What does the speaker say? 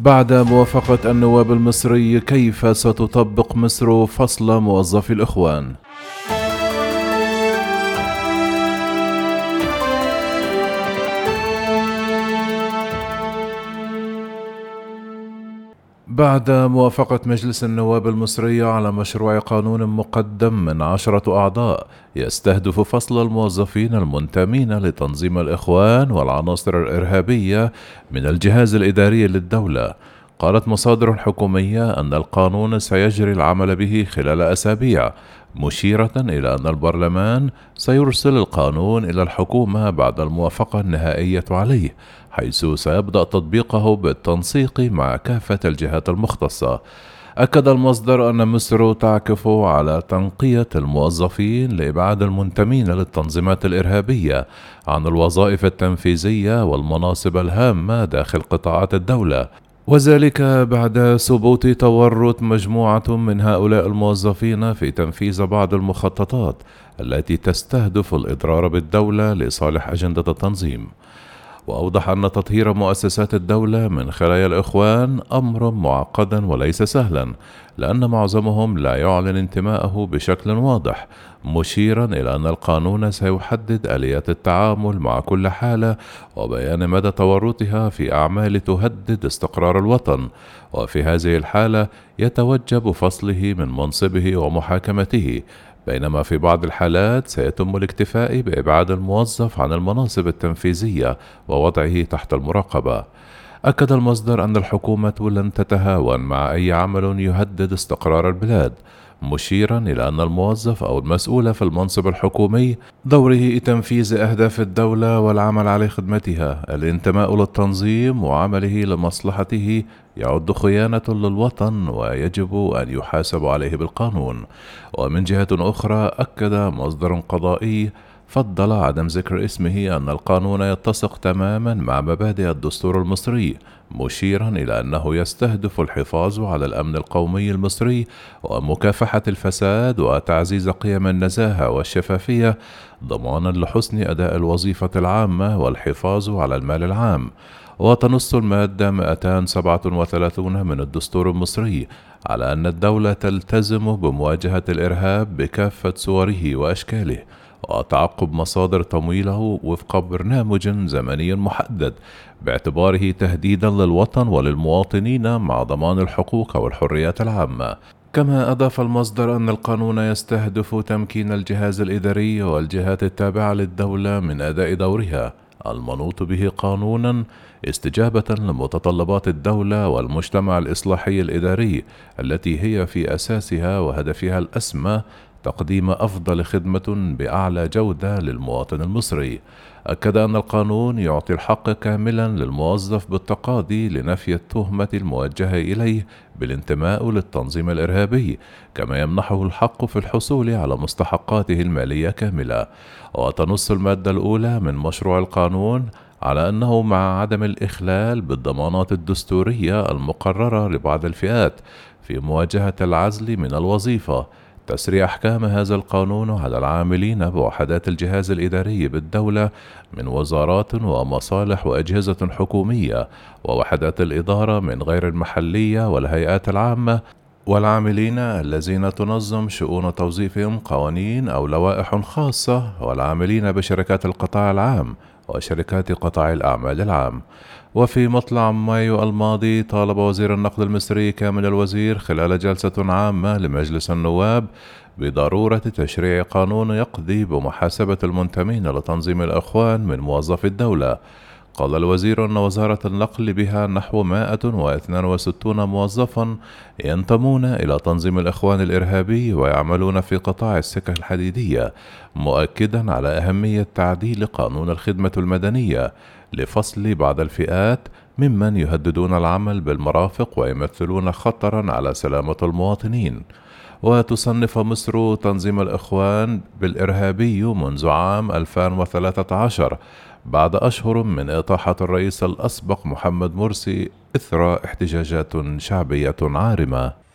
بعد موافقة النواب المصري كيف ستطبق مصر فصل موظفي الإخوان؟ بعد موافقة مجلس النواب المصري على مشروع قانون مقدم من عشرة أعضاء يستهدف فصل الموظفين المنتمين لتنظيم الإخوان والعناصر الإرهابية من الجهاز الإداري للدولة. قالت مصادر حكومية أن القانون سيجري العمل به خلال أسابيع مشيرة إلى أن البرلمان سيرسل القانون إلى الحكومة بعد الموافقة النهائية عليه حيث سيبدأ تطبيقه بالتنسيق مع كافة الجهات المختصة. أكد المصدر أن مصر تعكف على تنقية الموظفين لإبعاد المنتمين للتنظيمات الإرهابية عن الوظائف التنفيذية والمناصب الهامة داخل قطاعات الدولة. وذلك بعد ثبوت تورط مجموعة من هؤلاء الموظفين في تنفيذ بعض المخططات التي تستهدف الإضرار بالدولة لصالح أجندة التنظيم. وأوضح أن تطهير مؤسسات الدولة من خلايا الإخوان أمر معقدا وليس سهلا لأن معظمهم لا يعلن انتماءه بشكل واضح مشيرا إلى أن القانون سيحدد آليات التعامل مع كل حالة وبيان مدى تورطها في أعمال تهدد استقرار الوطن وفي هذه الحالة يتوجب فصله من منصبه ومحاكمته بينما في بعض الحالات سيتم الاكتفاء بإبعاد الموظف عن المناصب التنفيذية ووضعه تحت المراقبة. أكد المصدر أن الحكومة لن تتهاون مع أي عمل يهدد استقرار البلاد، مشيرا إلى أن الموظف أو المسؤول في المنصب الحكومي دوره تنفيذ أهداف الدولة والعمل على خدمتها، الانتماء للتنظيم وعمله لمصلحته يعد خيانة للوطن ويجب أن يحاسب عليه بالقانون. ومن جهة أخرى أكد مصدر قضائي فضل عدم ذكر اسمه أن القانون يتسق تماما مع مبادئ الدستور المصري مشيرا إلى أنه يستهدف الحفاظ على الأمن القومي المصري ومكافحة الفساد وتعزيز قيم النزاهة والشفافية ضمانا لحسن أداء الوظيفة العامة والحفاظ على المال العام. وتنص المادة 237 من الدستور المصري على أن الدولة تلتزم بمواجهة الإرهاب بكافة صوره وأشكاله. وتعقب مصادر تمويله وفق برنامج زمني محدد باعتباره تهديدا للوطن وللمواطنين مع ضمان الحقوق والحريات العامة. كما أضاف المصدر أن القانون يستهدف تمكين الجهاز الإداري والجهات التابعة للدولة من أداء دورها المنوط به قانونا استجابة لمتطلبات الدولة والمجتمع الإصلاحي الإداري التي هي في أساسها وهدفها الأسمى تقديم أفضل خدمة بأعلى جودة للمواطن المصري. أكد أن القانون يعطي الحق كاملا للموظف بالتقاضي لنفي التهمة الموجهة إليه بالانتماء للتنظيم الإرهابي، كما يمنحه الحق في الحصول على مستحقاته المالية كاملة. وتنص المادة الأولى من مشروع القانون على أنه مع عدم الإخلال بالضمانات الدستورية المقررة لبعض الفئات في مواجهة العزل من الوظيفة تسري أحكام هذا القانون على العاملين بوحدات الجهاز الإداري بالدولة من وزارات ومصالح وأجهزة حكومية ووحدات الإدارة من غير المحلية والهيئات العامة والعاملين الذين تنظم شؤون توظيفهم قوانين أو لوائح خاصة والعاملين بشركات القطاع العام وشركات قطاع الأعمال العام. وفي مطلع مايو الماضي طالب وزير النقل المصري كامل الوزير خلال جلسة عامة لمجلس النواب بضرورة تشريع قانون يقضي بمحاسبة المنتمين لتنظيم الإخوان من موظفي الدولة. قال الوزير أن وزارة النقل بها نحو 162 موظفا ينتمون إلى تنظيم الإخوان الإرهابي ويعملون في قطاع السكك الحديدية مؤكدا على أهمية تعديل قانون الخدمة المدنية لفصل بعض الفئات ممن يهددون العمل بالمرافق ويمثلون خطرا على سلامة المواطنين. وتصنف مصر تنظيم الإخوان بالإرهابي منذ عام 2013 بعد أشهر من إطاحة الرئيس الأسبق محمد مرسي إثر احتجاجات شعبية عارمة.